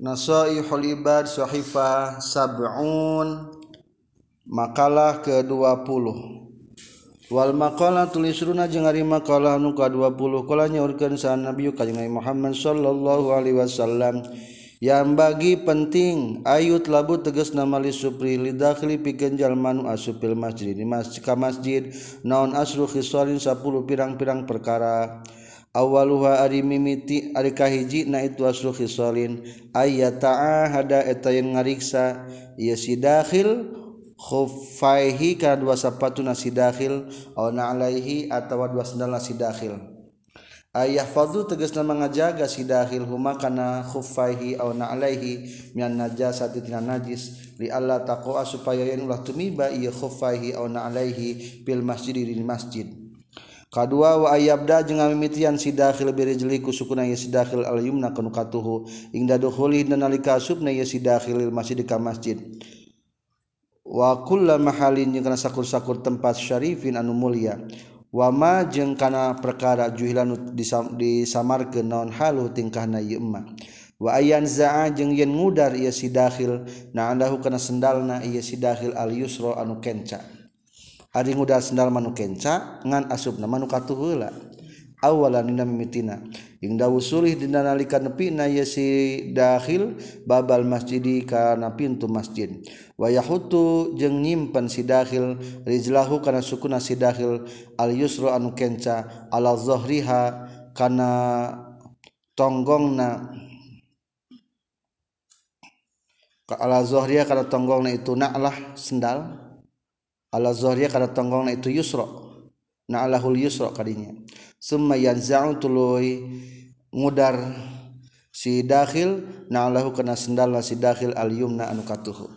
Nasoihul Ibad Sohifah Sab'un Makalah ke-20 Wal makalah tulis runa jeung ari makalah nu ka-20 Kolanya nyaurkeun sa'an Nabi kanjeng Muhammad sallallahu alaihi wasallam yang bagi penting ayut labu tegas nama li supri lidakhli pikeun jalma asupil masjid. Di masjid ka masjid naon asru khisalin 10 pirang-pirang perkara. Awaluha ari mimiti ari kahiji na itu aslu khisalin. Ayat ta'ahada eta yang ngariksa ieu si dakhil khuffaihi kana dua sapatu nasi dakhil aw alaihi atawa dua sandal nasi dakhil ayah fadhu tegasna mangajaga si dakhil huma kana khuffaihi aw alaihi mian najasati tina najis. Li alla taqwa supaya yen ulah tumiba ieu khuffaihi aw alaihi fil masjid di masjid Kadua wa ayabda jeung ngamimitian si dakhil birijli ku sukuna ye si dakhil al yumna kanu katuhu ingda dukhuli nalika asubna ye si dakhil il masjid ka masjid. Wa kullu mahalin jeung kana sakur-sakur tempat syarifin anu mulia. Wama jeung kana perkara juhilan disam, disamarkeun naon halu tingkahna ieu emma. Wa ayan zaa jeung yen ngudar ieu si dakhil na andahu kana sendalna ieu si dakhil al yusra anu kenca. Ari ngudal sendal manu kenca ngan asupna manu katuheula awalan dina mimitina. Ing dawu sulih dina nalika nepi na ye si dakhil babal masjidi kana pintu masjid. Wa yahutu jeung nyimpen si dakhil rijlahu kana sukuna si dakhil al yusra anu kenca ala zahriha kana tonggongna. Ala zahriha kana tonggongna itu naklah sendal ala zohriya kada tonggong na itu yusro. Na alahul yusro kadinya. Summa yanza'u tuluy ngudar si dakhil na alahu kana sendal si dakhil al yumna anu katuhu.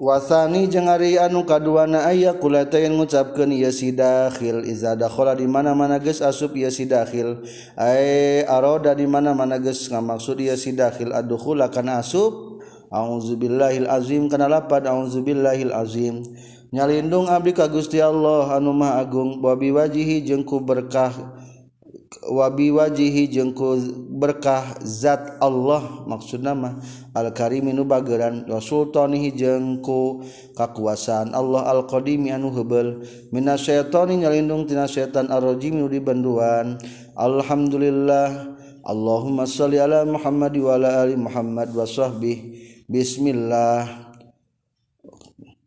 Wasani jeung ari anu kaduana aya yang ngucapkeun ieu si dakhil. Iza dakhala di mana-mana geus asup ieu si dakhil. Ai aroda di mana-mana geus ngamaksud ieu si dakhil. Adkhula kana asup. Auzubillahi azim kana lapad. Auzubillahi azim. nyalindung Abdi ka Gusti Allah Anumah Agung wabi wajihi jengku berkah wabi wajihi jengku berkah zat Allah maksud nama Al-karimi nu bageran wa sultanihi jengku kakuasaan Allah Al-qadimi anu heubel. Minas nyalindung tina setan ar-rajim nu dibanduan Alhamdulillah Allahumma shalli ala Muhammad wa ala ali Muhammad wa sahbihi Bismillah.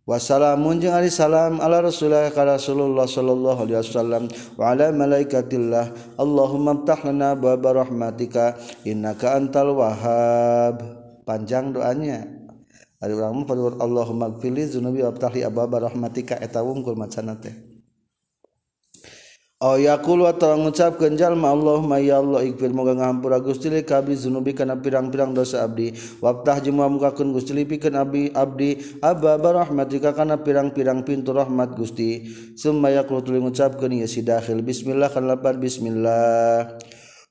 Wassalamun jeung ari salam ala Rasulillah ka Rasulullah sallallahu alaihi wasallam wa ala malaikatillah. Allahumma aftah lana baba rahmatika innaka antal wahhab. Panjang doanya. Ari urang mah Allahumma gfirli dzunubi wa aftahli ababa rahmatika. Eta wungkul macanna teh. Oh yakul wa tolong ngucapkeun jalma Allah may Allah ikfir moga ngahampura Gusti li kabdi zunubi kana pirang-pirang dosa abdi. Waftah jeung mukakeun Gusti li pikeun abdi abdi. Abba barahmatika kana pirang-pirang pintu rahmat Gusti. Summa yaqulu tuluy ngucapkeun ieu si dakhil bismillah kana lapan bismillah.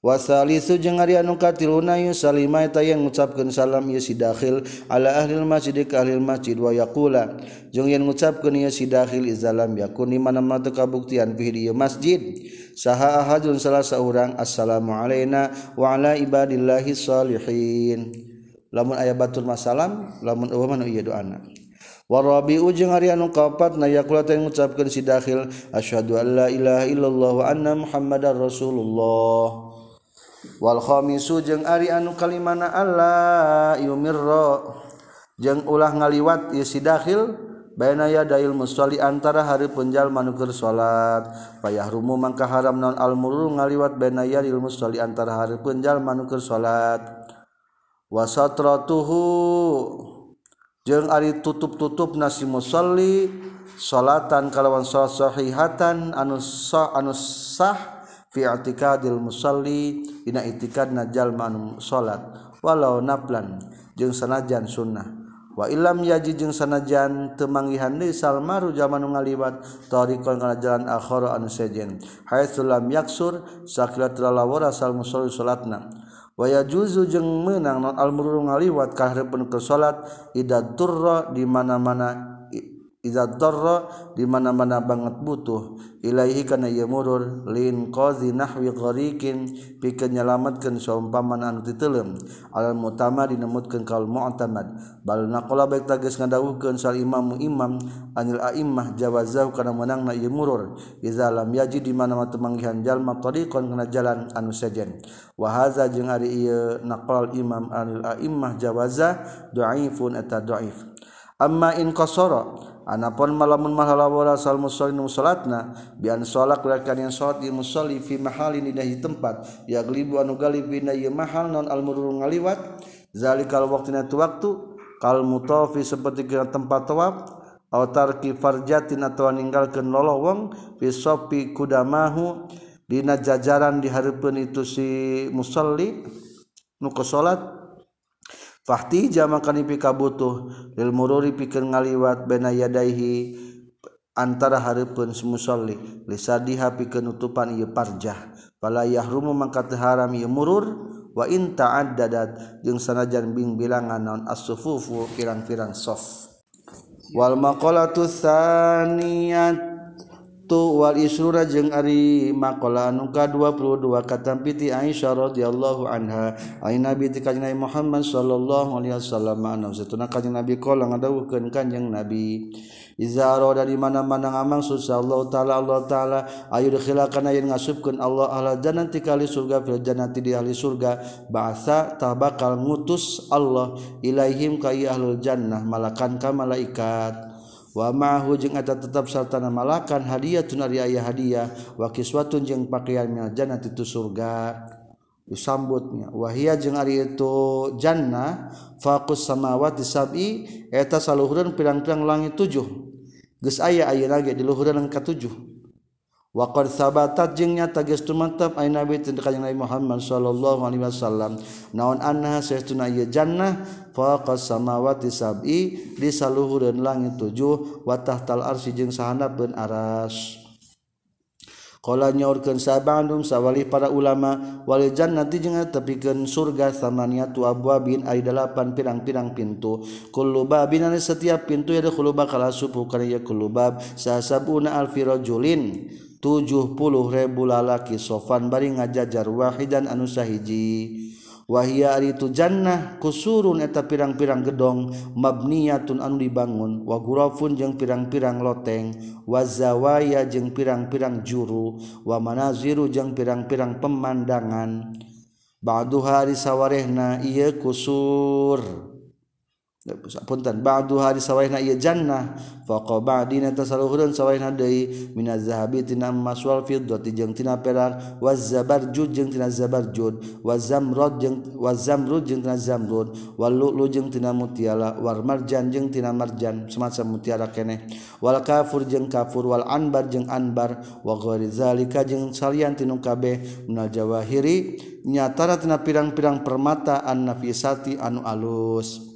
wasalisu jeung ari anu katiluna yusalima eta yang ngucapkeun salam ieu si dakhil ala ahli masjid ka ahli masjid wa yaqula. Jeung yen ngucapkeun ieu si dakhil izalam yakun di mana-mana teu kabuktian fi di masjid. Saha ahadun salah saurang assalamu alaina wa ala ibadillahi salihin. Lamun aya batur masalam lamun eueuh mah ieu doana. Warabi ujung hari anu kaopat na yakula teh ngucapkeun si dakhil asyhadu an la ilaha illallah wa anna muhammadar rasulullah. Walkhomisu jeung Ari anu kalimana Allah yumirro jeung ulah ngaliwat isi dahil baina dail musolli antara hari punjal manukur salat payah rumu mangka haram non almuru ngaliwat baina yadail musolli antara hari punjal manukur salat wasatratuhu jeung ari tutup-tutup nasi musolli salatan kalawan salat sahihatan anu sah anu sah fi i'tikadil musalli dina i'tikad najal manum salat walau naflan jeung sanajan sunnah. Wa ilam yaji jeung sanajan temanggihan deui salmaru jaman ngaliwat tariqon kana jalan akhara anu sejen. Haitsu lam yaksur sakilat lalawara sal musalli salatna. Wa yajuzu jeung meunang non al murur ngaliwat ka hareupeun ke salat ida turra di mana-mana iza darra di mana-mana banget butuh. Ilaihi kana ieu murur lin qazi nahwi ghariqin pikeun nyalametkeun saumpaman anu titeuleum al mutama dinemutkeun kaul mu'tamad. Bal naqala baik tegas ngadawuhkeun sal imam imam anil a'immah jawazau kana meunangna ieu murur iza lam yaji di mana-mana temanggihan jalma tariqan kana jalan anu sejen. Wa hadza jeung ari ieu naqal imam anil a'immah jawaza dhaifun eta dhaif amma in qasara Anapun malamun mahalawara sal musolin musolatna bian salat rakan yang salat di musalli fi mahalin di tempat. Ya glibu anu galib bina ya mahal non almurur ngaliwat. Zalikal waqtina tu waktu kal mutafi seperti ke tempat tawaf atau tarki farjatin atau ninggalkeun lolowong fi sopi kudamahu dina jajaran di hareupeun itu si musalli nu salat Fahtija maka dipika butuh lil mururi pikir ngaliwat bena yadaihi antara hareupeun musolli. Lisadiha pikeun nutupan ieu parjah. Pala yahrumu maka teu haram ieu murur wa in ta'addadat. Jeung sanajan bing bilangan naon as-sufufu pirang-pirang sof. Wal maqalatu tsaniyat. Tuwal Isrura jeung Ari makola nuka 22 katam piti Aisyah radhiyallahu anha. Ain Nabi ti kanjeng Muhammad sallallahu alaihi wasallam. Anu satuna kanjeng Nabi kala ngadawuhkeun kanjeng Nabi. Iza arada di mana-mana ngamang susah Allah taala Allah taala. Ayu dikhilakan yen ngasupkeun Allah ala jannati kali surga fil jannati di ahli surga. Bahasa tabakal ngutus Allah ilaihim ka ahlul jannah malakan ka malaikat. wamahu jeung eta tetap sartana malakan hadiah tunari aya hadiah wakiswatun jeung pakaian minal itu surga. Disambutnya wahia jeung ari itu jannah faqus samawati sab'i eta saluhureun pirang-pirang langit tujuh. Geus aya ayeuna ge di luhureun anu katujuh Waqad sabatat jeung nyata geus tumatep ai Nabi teu kanjeng Nabi Muhammad sallallahu alaihi wasallam. Naon anna saestuna ieu jannah? Faqas samawati sab'i di saluhureun langit tujuh wa tahtal arsy jeung sahandapkeun aras. Kala nyaurkeun sabandum sawalih para ulama walil jannati jeung tepikeun surga samaniatu abwabin ari dalapan pirang-pirang pintu. Kullu babin setiap pintu yadkhulu bakal asubu kana ya kullu bab. Sasabuna alfi rajulin. 70 ribu lalaki sofan bari ngajajar wahidan anu sahiji. Wahia itu jannah kusurun eta pirang-pirang gedong mabniyatun anu dibangun. Wa ghurafun jeung pirang-pirang loteng. Wa zawaya jeung pirang-pirang juru. Wa manaziru jeung pirang-pirang pemandangan. Ba'du hari sawarehna ieu kusur. punten ba'du hari sawaina ieu jannah. Faqa ba'dina tasaluhurun sawaina deui minaz zahabi tina emas wal fiddati jeung tina perak waz zabarjud jeung tina zabarjud. Waz zamrud jeung waz zamrud jeung tina zamrud. Wal lu'lu jeung tina mutiara war marjan jeung tina marjan. Semacam mutiara keneh. Wal kafur jeung kafur. Wal anbar jeung anbar. Wa ghairi zalika jeung salian tinu kabeh. Minal jawahiri nyatara tina pirang-pirang permata an nafisati anu alus.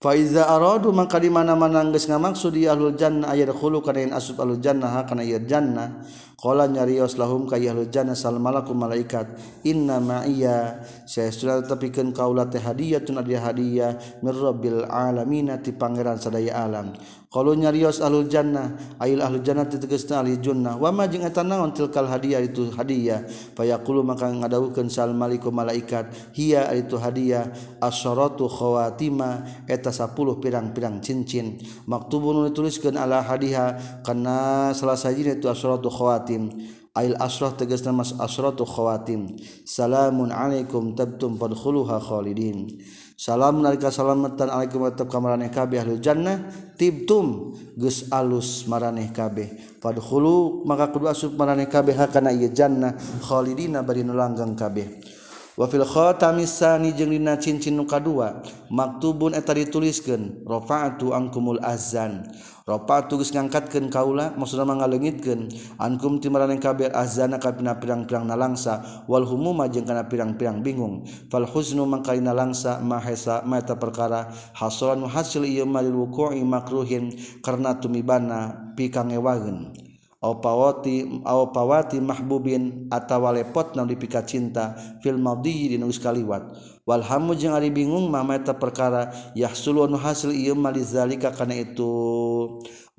Faiza aradu maka di mana-mana geus ngamaksud di ahlul jannah aya khulu kana in asub ahlul jannah kana ieu jannah. Qala nyarios lahum ka ahlul jannah sal malaku malaikat. Inna ma iya saya sudah tepikeun kaula teh hadiyatun adi hadiah mir rabbil alamin ti pangeran sadaya alam. Kalau nyarios alul jannah ayil ahlul jannah tegesna ahli jannah wa ma jeung eta hadiah itu hadiah fayaqulu maka ngadawukeun sal maliku malaikat. Hiya itu hadiah asyaratu khawatima. Eta 10 pirang-pirang cincin. Maktubun dituliskeun ala hadiah kana salah sajina itu asyaratu khawatim. Ail asrah tegasna mas asratu khawatim. Salamun alaikum tabtum fadkhuluha khalidin. Salam nalika salamatan alaikum tetap kamaraneh kabeh ahli jannah. Tibtum geus alus maraneh kabeh fadkhulu maka kudu asup maraneh kabeh kana ieu jannah khalidina bari nu langgeng kabeh wafilkhoamisani jeung dina cincin nu kadua maktubun eta dituliskeun rafa'atu angkumul azan. Rafa'tu tugas ngangkatkan kaula maksudna mangalengitkeun ankum timaran kabir azana ka pina pirang-pirang nalangsa wal humuma jeung kana pirang-pirang bingung. Fal huznu mangkalina langsa mahesa mata perkara. Hasolan hasil ieu malil wuqu'i makruhin karena tumibana pikangewageun pawati aw pawati mahbubin atawa lepot na dipika cinta fil madhi di nulis kaliwat. Wal hamu jeung ari bingung mama eta perkara yahsulu anu hasil ieu malizalika kana itu.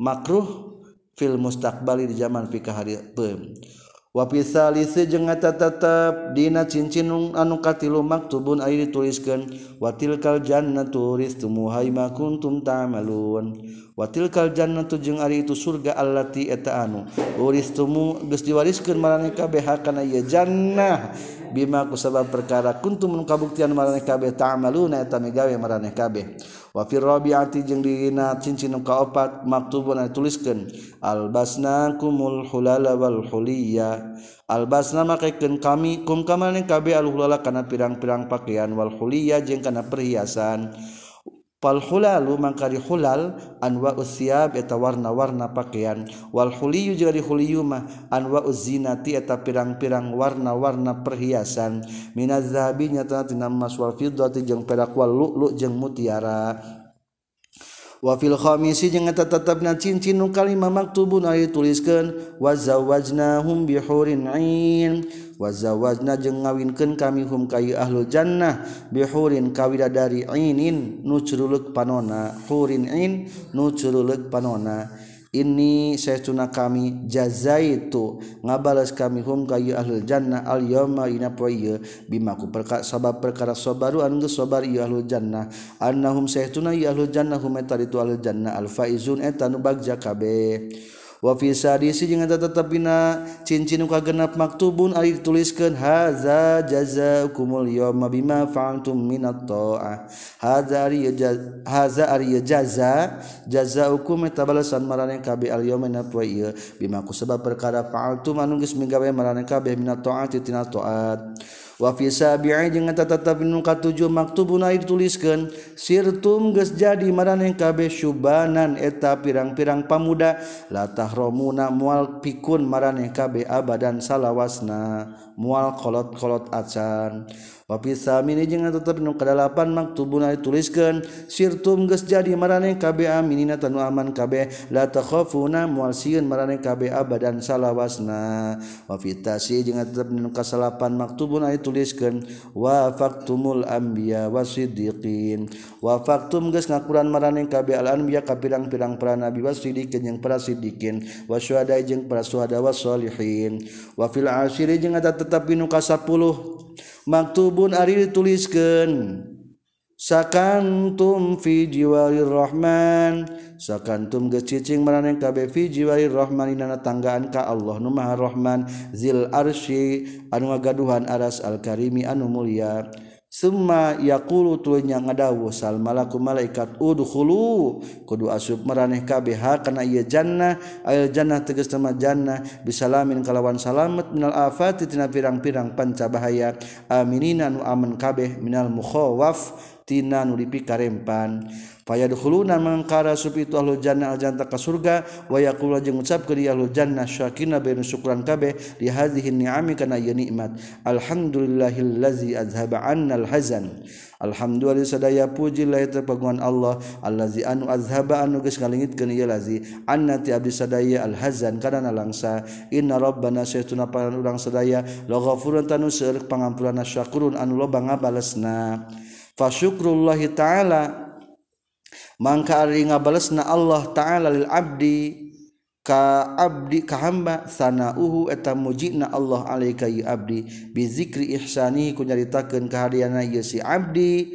Makruh fil mustaqbali di zaman fikah hari pem wa pisalisi jeung eta tetep dina cincin anu katilu maktubun ari dituliskeun watilkal jannatu ristumuha ma kuntum ta'malun. watil kaljanna tujung ari itu surga allati eta anu. Uristumu geus diwariskeun maraneh kabeh kana ieu jannah. Bima kusabab perkara kuntum kabuktian maraneh kabeh ta'maluna eta migawe maraneh kabeh wa fir rabiati jeung dina cincin kaopat maktubun tuliskeun albasna kumul hulala wal huliya. Albasna makakeun kami kum kamaneh kabeh al hulala kana pirang-pirang pakaian wal huliya jeung kana perhiasan. hulalu mangkari hulal anwa usiab eta warna-warna pakaian. Wal huliyu juga dihuliyuma anwa uzinati eta pirang-pirang warna-warna perhiasan. Minaz zahabi nyata tina emas wal fiddati jeung perak wal lu'lu' jeung mutiara. wafil khamisi jeung eta tetepna cincin nu kalima maktubun ari tuliskeun wa zawajnahum bihurin ain. Wazawajna jeung ngawinkeun kami hum ka ahlul jannah bihurin kawidadari ainin nu panona. Hurin ain nu panona. ini saya tuna kami jazaitu. Ngabalas kami hum kayu ahlul jannah al yawma ina poye bimaku perka sabab perkara sabaru anu sabar ieu ahlul jannah. Annahum saya tuna ieu ahlul jannah hum eta itu ahlul jannah. Al faizun eta nu bagja kabeh wafisadisi jangan tetap bina cincin ka genap maktubun ari tuliskan haza jazakumul yawma bima fa'altum minat ta'ah. Haza ari haza ari jaza jazaukum eta balasan marane kabeh al yawma na poe ieu bima kusabab perkara fa'altum. Anu geus minggawe marane kabeh minat ta'ati tina ta'at. wafisabiajumaktubunaib tuliskan sirtum geus jadi mareh kabe Subanan eta pirang-pirang pamuda. Latahrouna mual pikun mareh kabe abadan salahwasna mual kolot-kolot acan. Wapisamini jeung tetap nu kadalapan maktubuna dituliskeun sirtum geus jadi marane kabeh aminina tanu aman kabeh. La takhafuna moal sieun marane kabeh abadan salawasna. Wafitasi jeung tetep nu kasalapan maktubuna dituliskeun wa faqtumul anbiya wasiddiqin wa faqtum geus ngakuran marane kabeh al anbiya ka pirang-pirang para nabi wasiddiqin jeung para siddiqin. Wa syuhada jeung para syuhada wasolihin wa fil asyiri jeung tetep nu ka 10 maktubun ari dituliskeun sakantum fi jiwarir rahman sakantum gecicing maraneh kabeh fi jiwarir rahman inana tanggaan ka Allah nu maha rahman zil arsy anu ngagaduhan aras al karimi anu mulia. summa yaqulu tulunya ngadawu sal malaku malaikat udkhulu. Kudu asup maraneh kabeh kana ieu jannah? Ayal jannah tegas nama jannah bisalamin kalawan salamet minal afati tina pirang-pirang panca bahaya aminina nu aman kabeh minal mukhawaf tina nu dipikarempan. payadkhuluna mangkara sup itu ahlu jannah al jannah ka surga wa yaqulu jeung ngucapkeun ieu ahlu jannah syakina bainu syukran kabeh li hadhihi ni'ami kana ieu nikmat. Alhamdulillahillazi azhaba annal hazan. Alhamdulillah sadaya puji lain terpeguan Allah. Allazi anu azhaba anu geus ngalingitkeun ieu lazi annati abdi sadaya alhazan kana langsa inna rabbana saytuna paran urang sadaya la ghafurun tanu seueur pangampuranna syakurun anu loba ngabalesna. Fa syukrullahi ta'ala. Mangka ari ngabales na Allah ta'ala lil abdi ka abdi ka hamba sanauhu eta mujina Allah alaika ya abdi. Bi zikri ihsani ku nyaritakeun kahadianna ieu si abdi.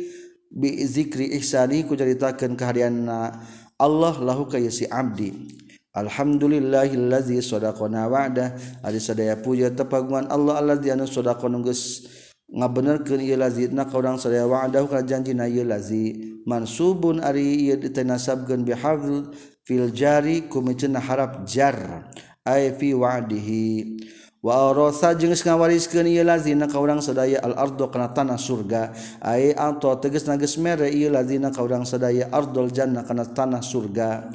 Bi zikri ihsani ku nyaritakeun kahadianna Allah lahu ka si abdi. Alhamdulillahillazi sadaqana wa'da ari sadaya puja tepaguan Allah allazi anu sadaqana geus nga bener ke lazina kaudang sewa ada janji na lazi. Mansubun ari diasabgen bihafil filjari kumicen harap jar fi wadihi. Warosa jenis ngawariskan ia lazina kaurang sedaya al-ardo kena tanah surga. Ay anto teges nages mere ia lazina kaurang sedaya ardol jannah kena tanah surga.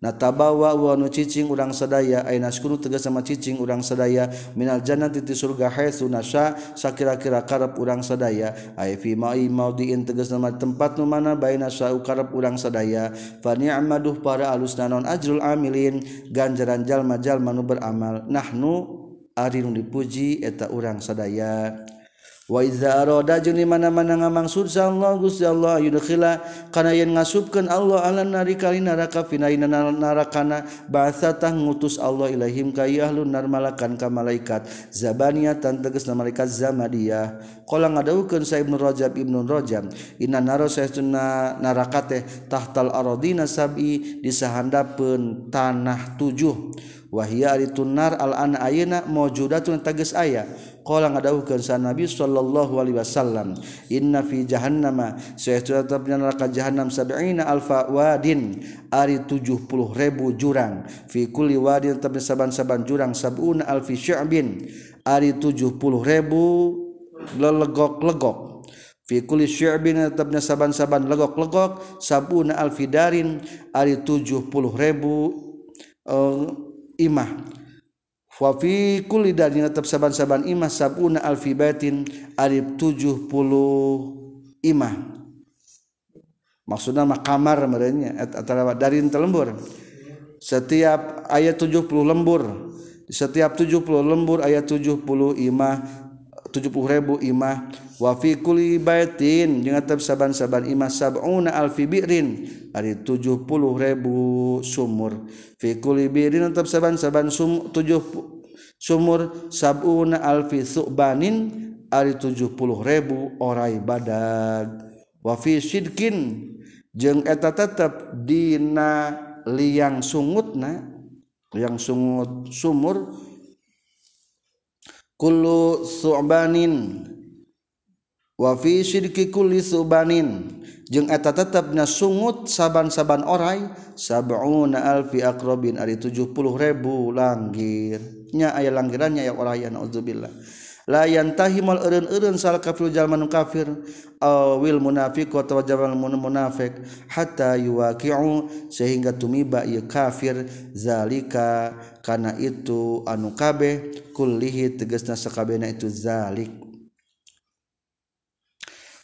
natabawa wa nu cicing urang sadaya ay naskunu tegas sama cicing urang sadaya minal jannati titi surga haitsu nasya sakira-kira karep urang sadaya. Ay fi ma'i maudiin tegas nama tempat nu mana baina sa'u karep urang sadaya. Fa ni'maduh para alus nanon ajrul amilin ganjaran jalma jalma nu beramal. Nahnu ari nu dipuji eta urang sadaya. Waiza roda di mana-mana ngamang sursa Allah Gusti Allah yudkhila. Kana yen ngasupkeun Allah ala nari kali neraka finaina narakana. Bahasa tah ngutus Allah ilaihim ka ahlun nar malakan ka malaikat. Zabaniya tan tegas malaikat zamadiyah. Qala ngadawukeun sa Ibnu Rajab Ibnu Rajab inna naro saestuna neraka teh tahtal aradina sabi disahandapeun tanah tujuh. wahia ari tunar al an ayeuna maujudatun tegas aya. Qala ngadawuhkeun sa nabi sallallahu alaihi wasallam inna fi jahannama saestuna tetepna neraka jahannam sab'ina alfa wadin ari 70 ribu jurang. Fi kulli wadin tetep saban-saban jurang sab'una alfi syu'bin ari 70 ribu lelegok-legok fi kulli syu'bin tetapnya saban-saban legok-legok sabuna alfidarin ari 70 ribu uh, imah. Wa fi kulli dalina tetap saban-saban imah sabuna alfi baitin tujuh 70 imah. Maksudnya mah kamar merenya antara dari telembur. Setiap ayat 70 lembur. Setiap 70 lembur ayat 70 imah 70 ribu imah. Wa fi kulli baitin jeung tetap saban-saban imah sabuna alfi bi'rin. Ari 70 ribu sumur. Birin tetap saban-saban sum, 70 sumur. Sabuna alfi su'banin Ari 70 ribu orai badag Wafi sidkin Jeng eta tetap dina liang sungutna Liang sungut sumur. Kullu su'banin wafi syirki kulli subanin. Jeung eta tetepna sungut saban-saban orai sab'una alfi aqrabin ari 70 ribu langgir. Nya aya langgiran nya aya orayan naudzubillah. La yantahi mal eureun-eureun sal kafir jalman kafir awil munafiq wa tawajamal munafiq hatta yuwaqi'u sehingga tumiba ieu kafir. Zalika kana itu anu kabeh kullihi tegasna sakabehna itu zalik.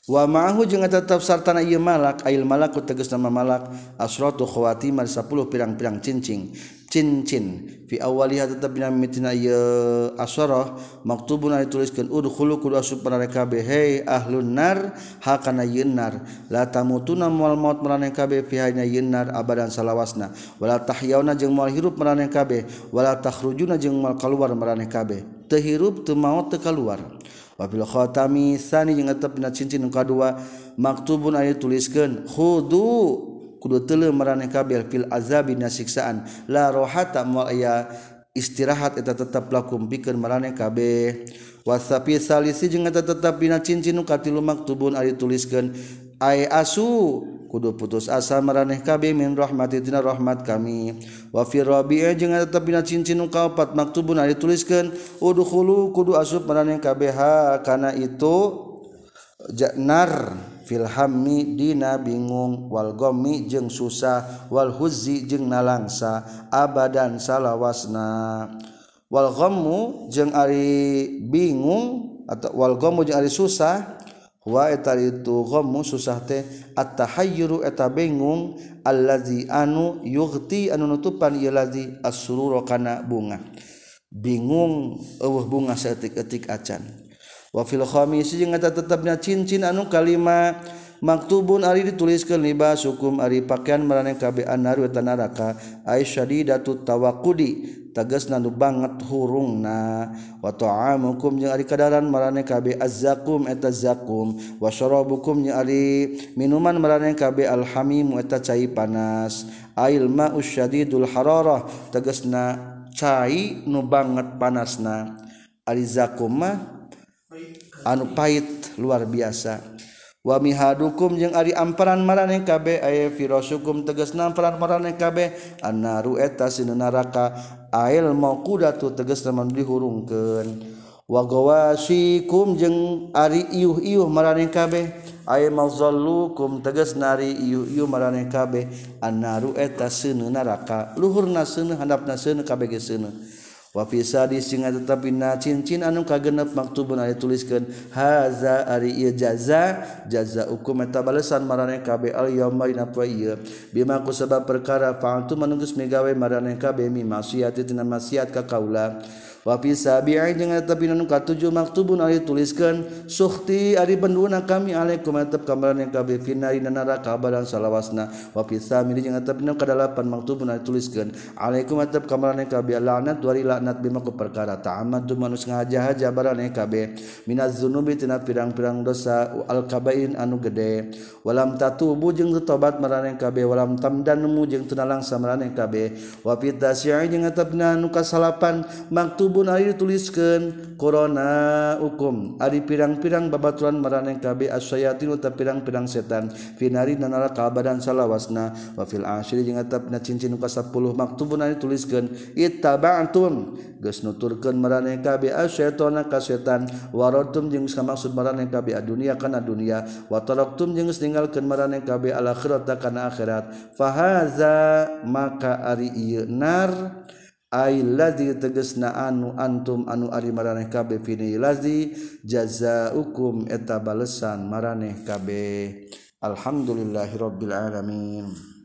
wa ma'ahu jeung tetap sartana ieu malak ail malaku tegas nama malak asratu khawatimah 10 pirang-pirang cincin cincin. Fi awaliha tetap bina mitina ieu asara maktubun ari tuliskeun udkhulu kudu asup marane kabeh hey ahlun nar hakana yennar la tamutuna moal maut marane kabeh fi hayna yennar abadan salawasna. Wala tahyauna jeung moal hirup marane kabeh wala takhrujuna jeung moal kaluar marane kabeh teu hirup teu maut teu kaluar. wabil khotami sani jeung eta pina cincin nu kadua. Maktubun aya tuliskeun khudu kudu teuleum maraneh kabeh fil azabi na siksaan. La rohata moal aya istirahat eta tetap lakum pikeun maraneh kabeh wasapi salisi jeung eta tetap dina cincin nu katilu maktubun aya tuliskeun ay asu kudu putus asa maraneh kabi min rahmatitina rahmat kami. Wa fi rabi'i jeung tetep dina cincin nu kaopat maktubun ari tuliskeun udkhulu kudu asup maraneh kabeh kana itu nar fil hammi dina bingung wal gommi jeung susah wal huzzi jeung nalangsa abadan salawasna. Wal ghammu jeung ari bingung atau wal ghammu jeung ari susah wa eta itu ghammu susah teh atahayyuru eta bingung allazi anu yughti anu nutupan ieu lazi as-surura kana bunga. Bingung eueuh bunga saeutik-eutik acan. Wa fil khamis jeung eta tetepna cincin anu kalima maktubun Ari dituliskeun libas hukum Ari pakaian meraneh kean naraka Aisyadidatu tawakudi tegasna nu banget hurung na watamukum jeung ari kadaran marane kabe azzakum eta zakum. Wasarabukum jeung ari minuman marane kabe alhamim eta cai panas. Ail ma'us syadidul hararah tegasna cai nu banget panasna. Ari zakum mah anu pahit luar biasa. mihadukum jeung ari amparan marane kabeh aya firasukum teges namparan marane kabeh annaru eta sin neraka ail maqudatu teges namun dihurungkeun. Wa gawasikum jeung ari iuh-iuh marane kabeh aya mazallukum tegas nari iuh-iuh marane kabeh annaru eta sinu neraka luhurna seuneu handapna seuneu kabeh geus seuneu wafisadi singa tetapi na cincin anu kagenep maktubun ari tuliskeun haza ari ieu jaza jaza hukum eta balesan marane kabeh al yauma dina poe ieu. Bima ku sabab perkara fa'altu manunggus migawe marane kabeh mi maksiat tina maksiat ka kaula. tujuh maktubun tuliskan Sukti Ari benduna kami Alaikum atap kamar yang KB finara kabaran salawasna. Wafisa mili jeung atap dina kadalapan maktubun ari tuliskeun alaikum atap kamar yang KB laknat wari laknat bima ku perkara ta'amadu manus ngahaja-haja barang yang KB minaz zunubi tina pirang-pirang dosa al kabain anu gede. Walam tatubu jeung tobat marang yang KB walam tamdanmu jeung teu nalangsa marang yang KB wafita syai jeung atapna nu kasalapan maktub Kutubun Ayu tuliskan korona hukum Ari pirang-pirang babaturan meraneng KB asyayatin uta pirang-pirang setan. Finari nanara kabadan salawasna. Wafil asyri jeung atapna cincin ka 10 maktubun Ayu tuliskan Ittaba'tum geus nuturkeun meraneng KB asyaitona ka setan. Warotum jeung samaksud meraneng KB dunia kana dunia. Wataraktum jeung ninggalkeun meraneng KB alakhirat kana akhirat. Fahaza maka ari ieu nar lazi teges naanu antum anu ari mareh kabe lazi jaza hukum eta balesan mareh kabe Alhamdulillahirobbilalamin